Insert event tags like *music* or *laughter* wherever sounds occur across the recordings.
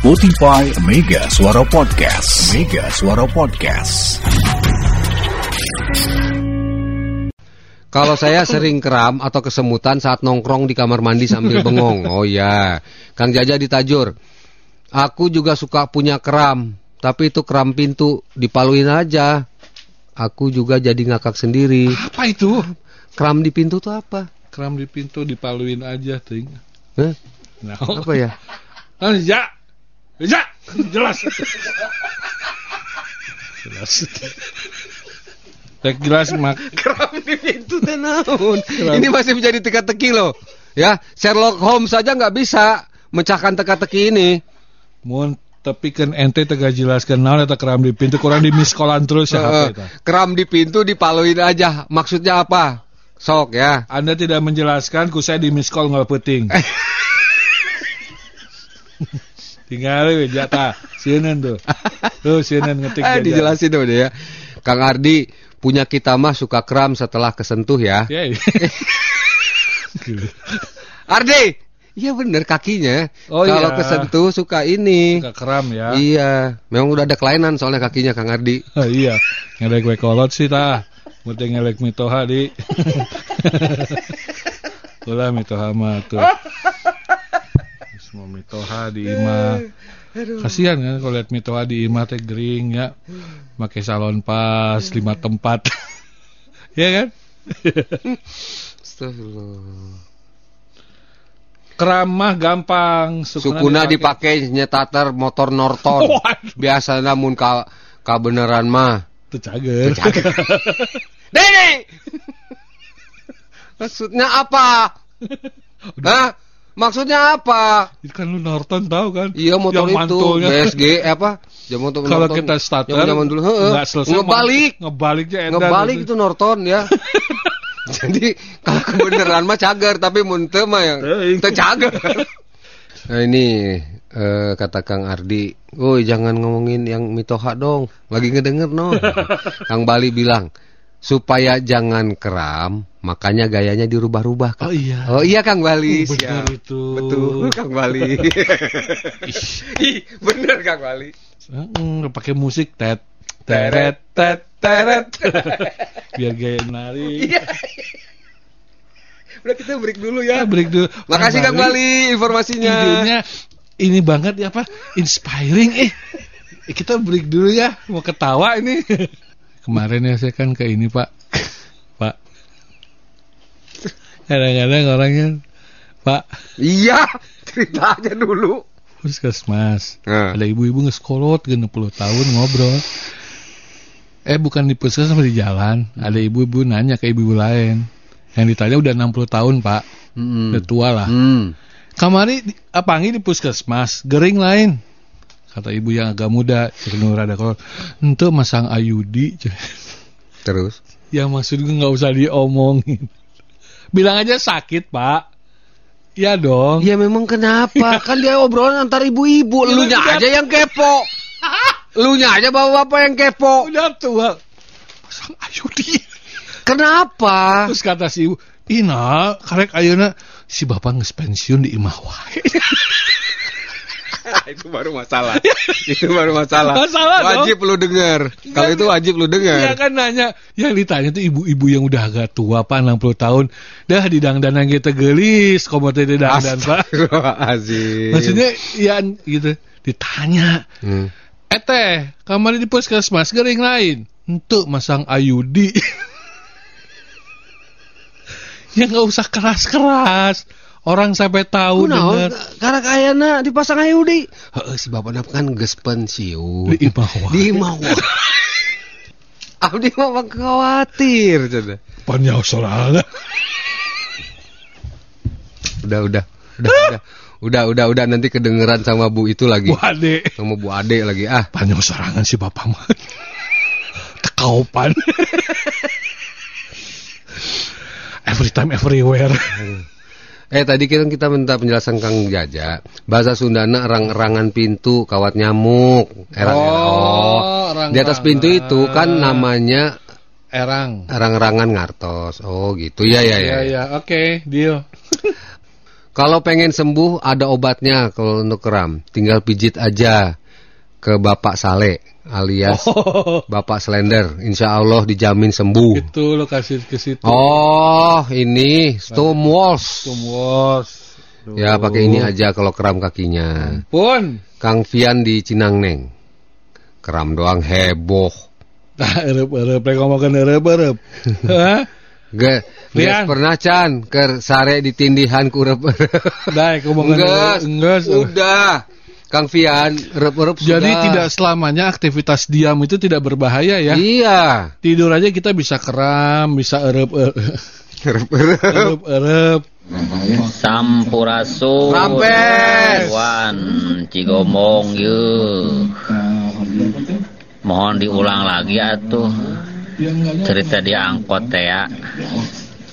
Spotify Mega Suara Podcast. Mega Suara Podcast. Kalau saya sering kram atau kesemutan saat nongkrong di kamar mandi sambil *laughs* bengong. Oh ya, Kang Jaja ditajur. Aku juga suka punya kram, tapi itu kram pintu dipaluin aja. Aku juga jadi ngakak sendiri. Apa itu? Kram di pintu tuh apa? Kram di pintu dipaluin aja, ting. Hah? Nah, Apa ya? Ah, ya. Jelas. jelas. Tek jelas mak. Kram di pintu teh naon? Ini masih menjadi teka-teki loh. Ya, Sherlock Holmes saja nggak bisa mecahkan teka-teki ini. Mun tapi kan ente tega jelaskan naon eta kram di pintu kurang di miskolan terus ya kram di pintu dipaluin aja. Maksudnya apa? Sok ya. Anda tidak menjelaskan ku saya di miskol nggak penting. *laughs* Tinggal we jatah. Sieun tuh. Tuh sieun ngetik jajan. dijelasin dong ya. Kang Ardi punya kita mah suka kram setelah kesentuh ya. Ya. iya. *laughs* Ardi, iya bener kakinya. Oh, Kalau iya. kesentuh suka ini. Suka kram ya. Iya, memang udah ada kelainan soalnya kakinya Kang Ardi. Oh, iya, ngelek we kolot sih tah. Mesti ngelek mitoha di. *laughs* Ulah mitoha mah tuh. Semua mitoha di imah. Kasihan kan kalau lihat mitoha di imah teh gering ya. Pakai salon pas lima tempat. *laughs* ya kan? Astagfirullah. Keramah gampang. Sukuna dipakai nyetater motor Norton. *laughs* Biasa namun ka, ka beneran mah. Tuh cager. *laughs* Dede! Maksudnya apa? Hah? Maksudnya apa? Itu kan lu Norton tahu kan? Iya motor Yang itu. BSG eh, apa? Zaman motor Kalau Norton. kita starter Zaman zaman dulu heeh. nggak selesai Ngebalik. ngebaliknya edan Ngebalik itu Norton ya. *laughs* Jadi kalau kebenaran mah cager tapi mun teu mah yang teu cager. Nah ini eh, kata Kang Ardi, "Woi jangan ngomongin yang mitoha dong, lagi ngedenger no." Kang Bali bilang, "Supaya jangan kram, makanya gayanya dirubah-rubah." Kang." Oh iya. Oh iya Kang Bali, Oh, benar siap. itu. Betul Kang Bali. *laughs* Ih, bener Kang Bali. Heeh, pakai musik tet teret tet teret. *laughs* Biar gaya nari. Iya. Udah kita break dulu ya. Ya, break dulu. Makasih Kang Bali informasinya. Idenya ini banget ya apa? Inspiring. Eh, Kita break dulu ya. Mau ketawa ini. *laughs* Kemarin ya saya kan ke ini Pak. *laughs* Pak. Kadang-kadang orangnya Pak Iya, cerita aja dulu. Puskesmas. Nah. Ada ibu-ibu ngeskolot 60 tahun ngobrol. Eh bukan di puskesmas di jalan. Ada ibu-ibu nanya ke ibu-ibu lain. Yang ditanya udah 60 tahun pak. Hmm. Udah tua lah. Hmm. Kamari di- apangi di puskesmas. Gering lain. Kata ibu yang agak muda. Cek nur ada kolot. Ente masang ayudi. Terus? Ya maksud gue nggak usah diomongin. Bilang aja sakit pak. Ya dong. Ya memang kenapa? *laughs* kan dia obrolan antar ibu-ibu. Ya, Elunya udah. aja yang kepo. *laughs* Elunya aja bapak-bapak yang kepo. Udah tua. Masang ayudi. Kenapa? Terus kata si ibu, Ina, karek ayeuna si bapak nges pensiun di imah wae. *laughs* *laughs* itu baru masalah. itu baru masalah. Masalah dong. Wajib lu dengar. Kalau itu wajib lu Iya dengar. kan nanya, yang ditanya tuh ibu-ibu yang udah agak tua pak 60 tahun, dah di dangdanan kita gelis, komo teh di dangdan pak. Maksudnya ya gitu ditanya, Hmm. eh teh kamar di puskesmas gering lain, untuk masang ayudi. *laughs* ya nggak usah keras-keras. Orang sampai tahu dengar Karena kayaknya dipasang ayudi. Heeh, si bapak kan geus pensiun. di imah wae. Di Mawa. *laughs* Abdi mah khawatir cenah. Panjang soalnya. Udah, udah. Udah, udah. Udah, udah, udah nanti kedengeran sama Bu itu lagi. Bu Ade. Sama Bu Ade lagi. Ah, Panjang sorangan si bapak mah. Tekaupan. *laughs* Every time, everywhere. Eh tadi kita kita minta penjelasan Kang Jaja. Bahasa Sundana erang-erangan pintu kawat nyamuk. Erang Oh, erang-erangan. Di atas pintu itu kan namanya Erang. erang-erangan ngartos. Oh, gitu. Ya, ya, ya. Ya, ya, oke, deal. *laughs* Kalau pengen sembuh ada obatnya kalau untuk kram. Tinggal pijit aja ke Bapak Sale alias Oh, Bapak Slender. Insya Allah dijamin sembuh. itu lo kasih ke situ. Oh, ini Stonewalls. Tumwas. Ya pakai ini aja kalau kram kakinya. Pun. Kang Fian di Cinangneng. Kram doang heboh. Nah, erep-erep, rek ngomongkan erep-erep. *laughs* Hah? Ge, Fian. pernah can ke sare ditindihan kurep. Dai, ngomongkan Enggak, Enggak. Udah. Kang Fian, rep-rep Jadi sudah. tidak selamanya aktivitas diam itu tidak berbahaya ya. Iya. Tidur aja kita bisa kram, bisa erep Rep-rep. erep erep. Sampurasun Rampes. Wan Cigomong yuk Mohon diulang lagi atuh Cerita di angkot teh ya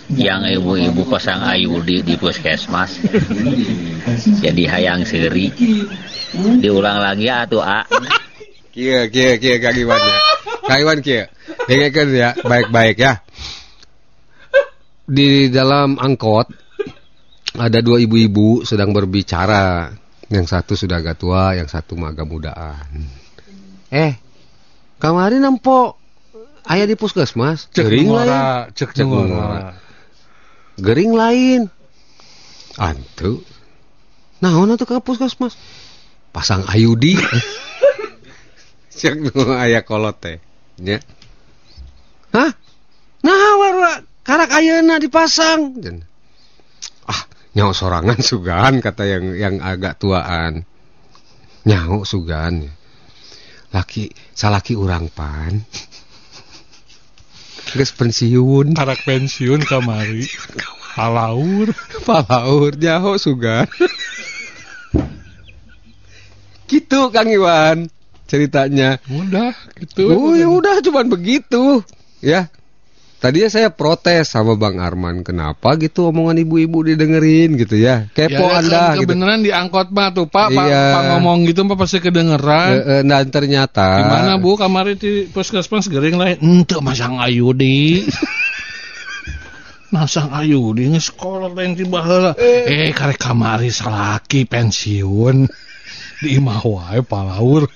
Yang ibu-ibu pasang ayudi di puskesmas Jadi hayang seri Diulang lagi atuh A *laughs* Kia, kia, kia, Kang Iwan ya. Kang Iwan kia. Dengarkan ya, baik-baik ya. Di dalam angkot ada dua ibu-ibu sedang berbicara. Yang satu sudah agak tua, yang satu mah agak mudaan. Eh, kemarin nampo ayah di puskesmas, gering lain. cek Cek. Gering lain. Antu. Nah, ono tuh ke puskesmas. Pasang ayudi. *laughs* Cek nu aya kolot teh. Nya. Hah? Nah, warwa karak ayeuna dipasang. Jen. Ah, nyaho sorangan sugan kata yang yang agak tuaan. Nyaho sugan. Laki salaki urang pan. Geus pensiun. Karak pensiun kamari. *laughs* Palaur. Palaur nyaho sugan. Gitu Kang Iwan ceritanya. Udah gitu. Oh ya udah cuman begitu ya. Tadinya saya protes sama Bang Arman, kenapa gitu omongan ibu-ibu didengerin gitu ya? Kepo Ya, Anda kan gitu. kebenaran diangkot mah tuh Pak, Pak, Iya. Pak ngomong gitu Pak pasti kedengeran. Eh, eh, dan ternyata Gimana Bu kamari di puskesmas gering lain? Ente masang ayudi. *laughs* masang ayudi geus sekolah lain di baheula. Eh karek kamari salaki pensiun. Di imah wae palaur.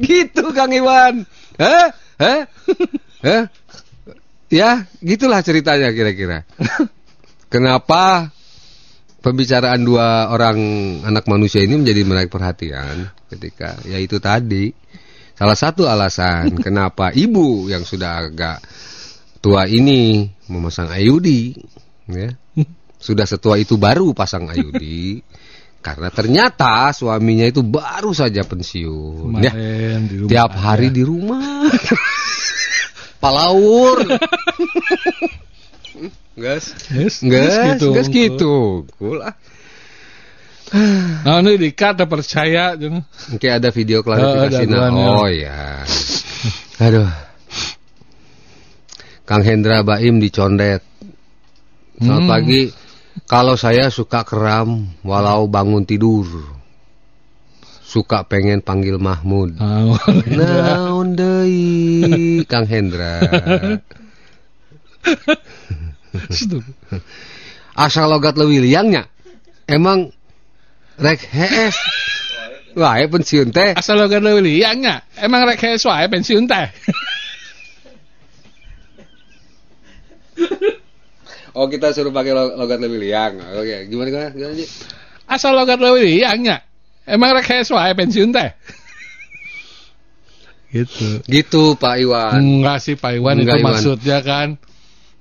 gitu Kang Iwan. Hah? Hah? Ya, gitulah ceritanya kira-kira. Kenapa pembicaraan dua orang anak manusia ini menjadi menarik perhatian ketika ya itu tadi salah satu alasan kenapa ibu yang sudah agak tua ini memasang ayudi ya sudah setua itu baru pasang ayudi *laughs* karena ternyata suaminya itu baru saja pensiun ya Kemarin di rumah tiap hari di rumah palaur Gas, Geus, gas, geus gas gitu. gitu. Cool ah. Nah, ini dikat percaya jeung. Oke ada video Oh, klarifikasi ada nah. Oh ya. Aduh. Kang Hendra Baim dicondet. Selamat Hmm. pagi. Kalau saya suka kram walau bangun tidur. Suka pengen panggil Mahmud. Nah, *laughs* Naon deui Kang Hendra. Asal logat leuwih liangnya. Emang rek hees. Wah, ya pensiun teh. Asal lo gak liangnya. Emang rek hees wae pensiun teh. *laughs* Oh, kita suruh pakai lo- logat lebih liang. Oke, gimana gimana? gimana Ji? Asal lo gak liangnya. Emang rek wae pensiun teh. Gitu. Gitu Pak Iwan. Enggak sih Pak Iwan Enggak, itu Iwan. maksudnya kan.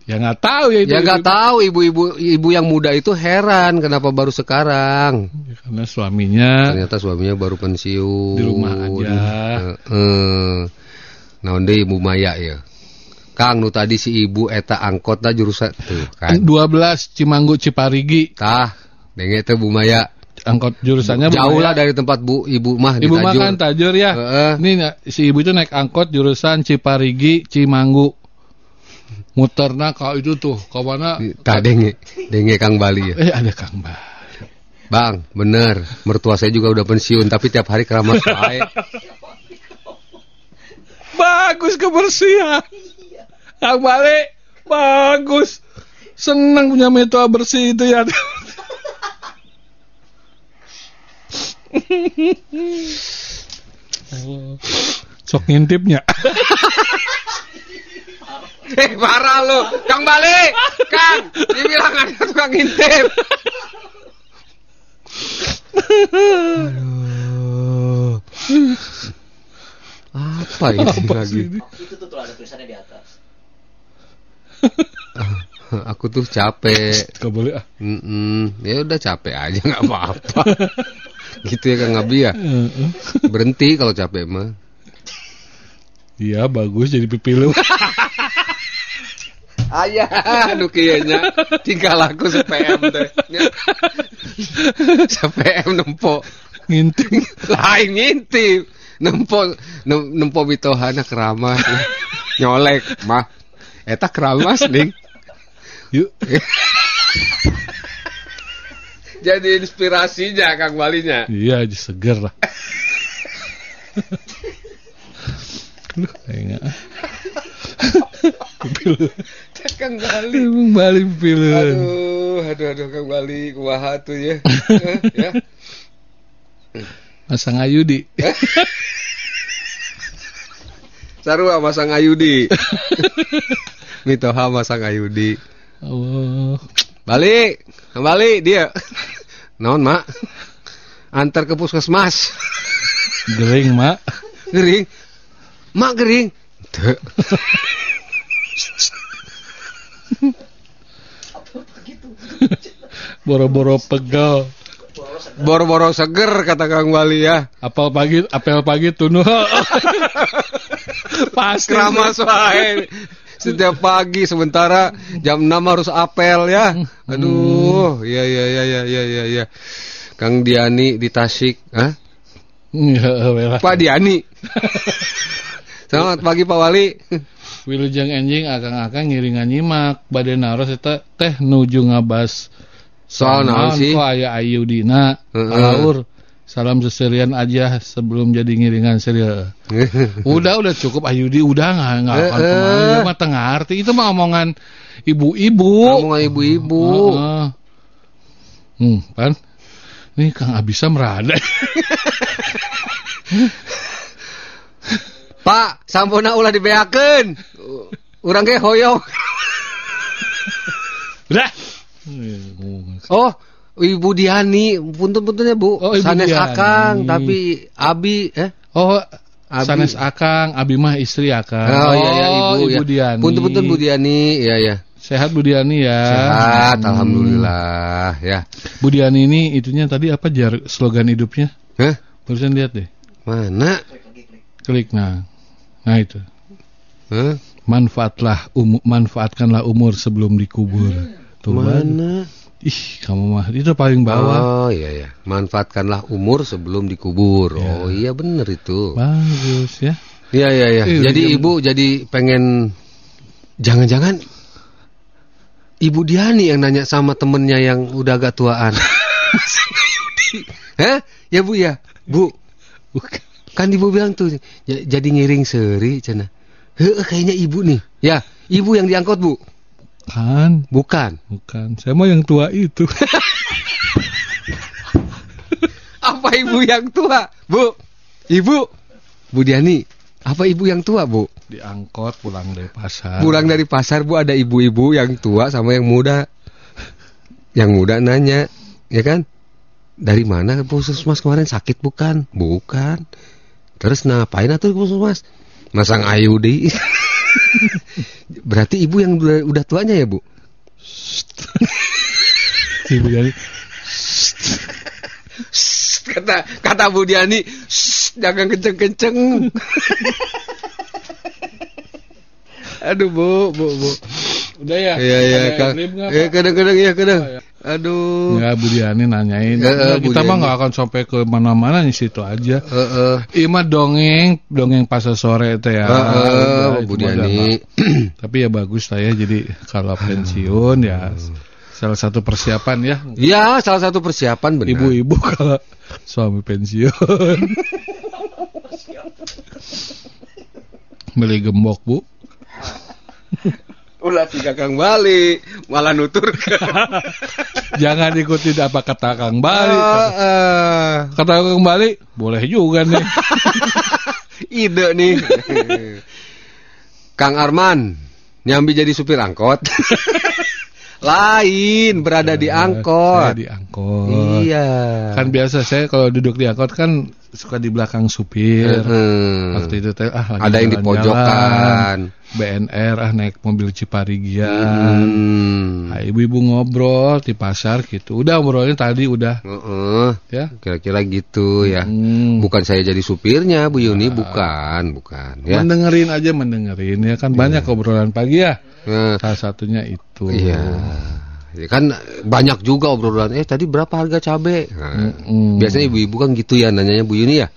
Ya nggak tahu ya itu. Ya nggak tahu ibu-ibu ibu yang muda itu heran kenapa baru sekarang. Ya, karena suaminya Ternyata suaminya baru pensiun. Di rumah aja. Heeh. Naon deui Ibu Maya ya. Kang nu tadi si ibu eta angkot da jurusan tuh kan. 12 Cimanggu Ciparigi Tah, denge teh Bu Maya. angkot jurusannya Jauh lah dari tempat Bu Ibu mah di Ibu Tajur. makan tajur ya. Heeh. Ini na- si ibu itu naik angkot jurusan Ciparigi Cimanggu. Muterna kau itu tuh, kau mana? Tah denge, denge Kang Bali ya. Eh ada Kang Ba. Bang, bener. Mertua saya juga udah pensiun, tapi tiap hari keramas wae. *laughs* Bagus kebersihan. Kang Bale, Bagus. Senang punya metoa bersih itu ya. Sok ngintipnya. Eh parah lu, Kang balik, Kang. Dibilang ada tukang ngintip. Aduh. Apa ini Apa lagi? sih ini? Itu tuh, tuh ada tulisannya di atas. *laughs* Aku tuh capek. Gak boleh ah. Mm-mm. Ya udah capek aja nggak apa-apa. *laughs* gitu ya Kang Abi ya. Berhenti kalau capek mah. Iya bagus jadi pipi lu. *laughs* Ayah, anu kayaknya tinggal aku sepm teh. sepm nempo Ngintip. lain ngintip. Nempo nem- nempo mitohana keramas. Nyolek mah. Eta keramas ning. Yuk. *laughs* Jadi inspirasinya Kang Balinya. Iya seger lah. Aduh, kayaknya. Pipi lu. Kang Bali. Pipi lu. Aduh, aduh, aduh Kang Bali, kumaha tuh ya. *laughs* Eh, ya. Masang Ayudi. *laughs* Sarua masang Ayudi. Mitoha masang Ayudi. Allah. Balik, kembali dia. Naon, Mak? Antar ke puskesmas. Gering, Mak. Gering. Mak gering. Boro-boro pegal. Boro-boro seger kata Kang Bali ya. Apel pagi, apel pagi tunuh. *laughs* Pasti. Keramas wae. Setiap pagi sementara jam 6 harus apel ya. Aduh, iya iya iya iya iya iya. Ya. Kang Diani di Tasik, Hah? Ya, welah. Pak Diani. Selamat pagi Pak Wali. Wilujeng enjing akang-akang ngiringan nyimak bade naros eta teh nuju ngabas Soal naon sih? kok aya Ayudina Heeh. Alaur salam seserian aja sebelum jadi ngiringan serial *laughs* udah udah cukup Ayudi udah nggak nggak akan Heeh. ke mana Itu mah tengah arti itu mah omongan ibu-ibu Omongan ibu-ibu. Heeh. hmm pan ini Kang Abisa merada *laughs* Pak, sampuna ulah dibeakeun. Urang ge hoyong. udah Oh, Ibu Diani, punten-punten ya Bu. Oh, Ibu Sanes Diani. Akang, tapi Abi eh oh Abi. sanes Akang Abi mah istri Akang Oh, iya ya Ibu Ibu ya. Diani Punten-punten Bu Diani, ya ya. Sehat Bu Diani ya. Sehat, Hmm. alhamdulillah ya. Bu Diani ini itunya tadi apa jar slogan hidupnya? Hah? Barusan lihat deh. Mana? Klik nah. Nah itu. Hah? Manfaatlah umu, manfaatkanlah umur sebelum dikubur. Tuh. Mana? Ih, kamu mah itu paling bawah. Oh iya ya. Manfaatkanlah umur sebelum dikubur. Oh iya bener itu. Bagus ya. Iya iya iya. Eh, Jadi jam- ibu jadi pengen jangan-jangan Ibu Diani yang nanya sama temennya yang udah agak tuaan. *laughs* Hah? Ya Bu ya. Bu, Bukan. kan ibu bilang tuh jadi ngiring seri cina. Heeh kayaknya ibu nih. Ya, ibu yang diangkut Bu. Kan, Bukan. bukan. Saya mau yang tua itu. *laughs* Apa ibu yang tua, Bu? Ibu. Bu Diani, apa ibu yang tua, Bu? Diangkot pulang dari pasar. Pulang dari pasar bu ada ibu-ibu yang tua sama yang muda. Yang muda nanya, ya kan? Dari mana ke puskesmas kemarin sakit bukan? Bukan. Terus ngapain atuh puskesmas? Masang ayudi. Berarti ibu yang udah, udah tuanya ya bu? Ibu Diani. Kata kata Bu Diani, "Shh, jangan kenceng-kenceng. Aduh bu, bu, bu. Udah ya? Iya iya Iya kadang-kadang ya kadang. Ya. Aduh. Ya Bu Diani nanyain. Eh, Nah, kita mah nggak akan sampai ke mana-mana di situ aja. Heeh. Ima dongeng, dongeng pasar sore teh ya. Heeh, Udah, Bu itu mah Diani. gampang. Tapi ya bagus lah ya. Jadi kalau pensiun ya salah satu persiapan ya. Ya, salah satu persiapan benar. Ibu-ibu kalau suami pensiun. *laughs* Beli gembok bu. Ulah tiga Kang Bali, malah nutur. *laughs* Jangan ikutin apa kata Kang Bali. Heeh. Kata Kang Bali, boleh juga nih. *laughs* Ide nih. *laughs* Kang Arman, nyambi jadi supir angkot. Lain, berada di Saya angkot. di angkot. Iya. Kan biasa saya kalau duduk di angkot kan suka di belakang supir. Hmm. Waktu itu teh ah lagi Ada yang di pojokan. BNR ah naik mobil Ciparigian. Hmm. Ah, ibu-ibu ngobrol di pasar gitu. Udah ngobrolnya tadi udah Heeh. ya. Kira-kira gitu ya. Hmm. Bukan saya jadi supirnya Bu Yuni, bukan, bukan ya. Mendengerin aja mendengerin ya kan banyak obrolan pagi ya. Nah, Salah satunya itu. Iya. Ya kan banyak juga obrolan. Eh tadi berapa harga cabe? Nah, Mm-mm. Biasanya ibu-ibu kan gitu ya nanyanya Bu Yuni ya.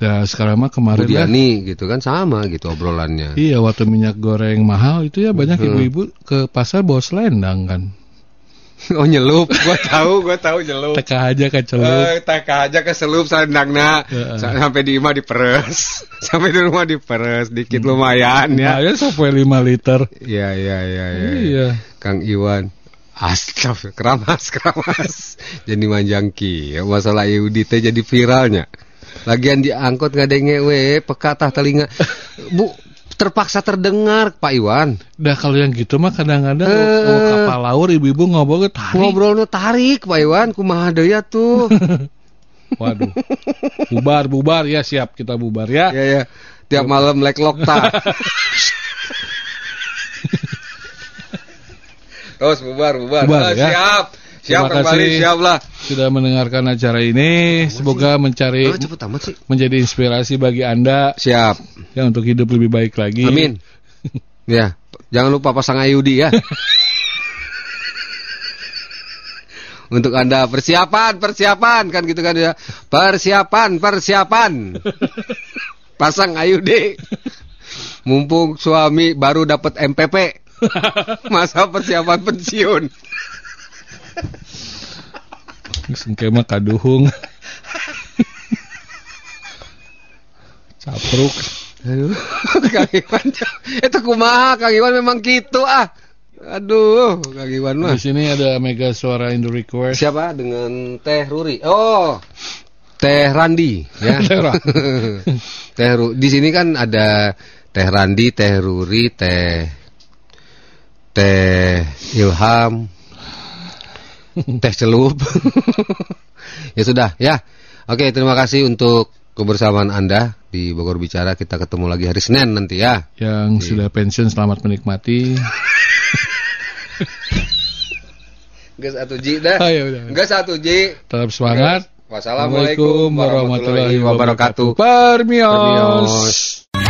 Ya sekarang mah Bu kemarin kan Diani gitu kan sama gitu obrolannya. Iya waktu minyak goreng mahal itu ya banyak Hmm. ibu-ibu ke pasar bawa selendang kan. *laughs* oh nyelup, gua tahu, gua tahu nyelup. Teka aja ke celup. Eh, tak aja ke selup selendangna Heeh. Sa- sampai di imah diperes *laughs* sampai di rumah diperes dikit lumayan ya Ya, ya sampai 5 liter. iya iya iya iya Iya. Kang Iwan Astagfirullah, *laughs* keramas, keramas. jadi manjangki. Ya, masalah Yudi teh jadi viralnya. Lagian diangkut nggak ada ngewe, peka tah telinga. Bu, terpaksa terdengar Pak Iwan. Dah kalau yang gitu mah kadang-kadang Eh. kalau kapal laut ibu-ibu ngobrol tarik. Ngobrolnya tarik Pak Iwan, kumaha deui tuh. *laughs* Waduh. Bubar, bubar ya siap kita bubar ya. ya ya. Tiap malam lek lokta. *laughs* Terus bubar, bubar. Bubar, Ah, ya. Siap. Siap Terima Kang Bali, kasih. siap lah. Sudah mendengarkan acara ini, semoga mencari Oh, cepet amat sih. menjadi inspirasi bagi Anda Siap. ya untuk hidup lebih baik lagi. Amin. *laughs* ya, jangan lupa pasang Ayudi ya. *laughs* Untuk Anda persiapan, persiapan kan gitu kan ya. Persiapan, persiapan. Pasang Ayudi. Mumpung suami baru dapat MPP. *laughs* Masa persiapan pensiun. Sengke mah kaduhung. Capruk. Aduh, *laughs* Kang Iwan. Itu kumaha Kang Iwan memang gitu ah. Aduh, Kang Iwan mah. Di sini ada Mega Suara Indo Request. Siapa dengan Teh Ruri? Oh, Teh Randi ya. *laughs* Teh Ra- *laughs* Teh Ru- Di sini kan ada Teh Randi, Teh Ruri, Teh Teh Ilham, *laughs* Teh Celup. *laughs* ya sudah, ya. Oke, terima kasih untuk kebersamaan Anda di Bogor Bicara. Kita ketemu lagi hari Senin nanti ya. Yang sudah pensiun selamat menikmati. *laughs* Enggak satu Ji dah. Ah, ya udah. Enggak satu Ji. Tetap semangat. Wassalamualaikum warahmatullahi wabarakatuh. Permios. Permios.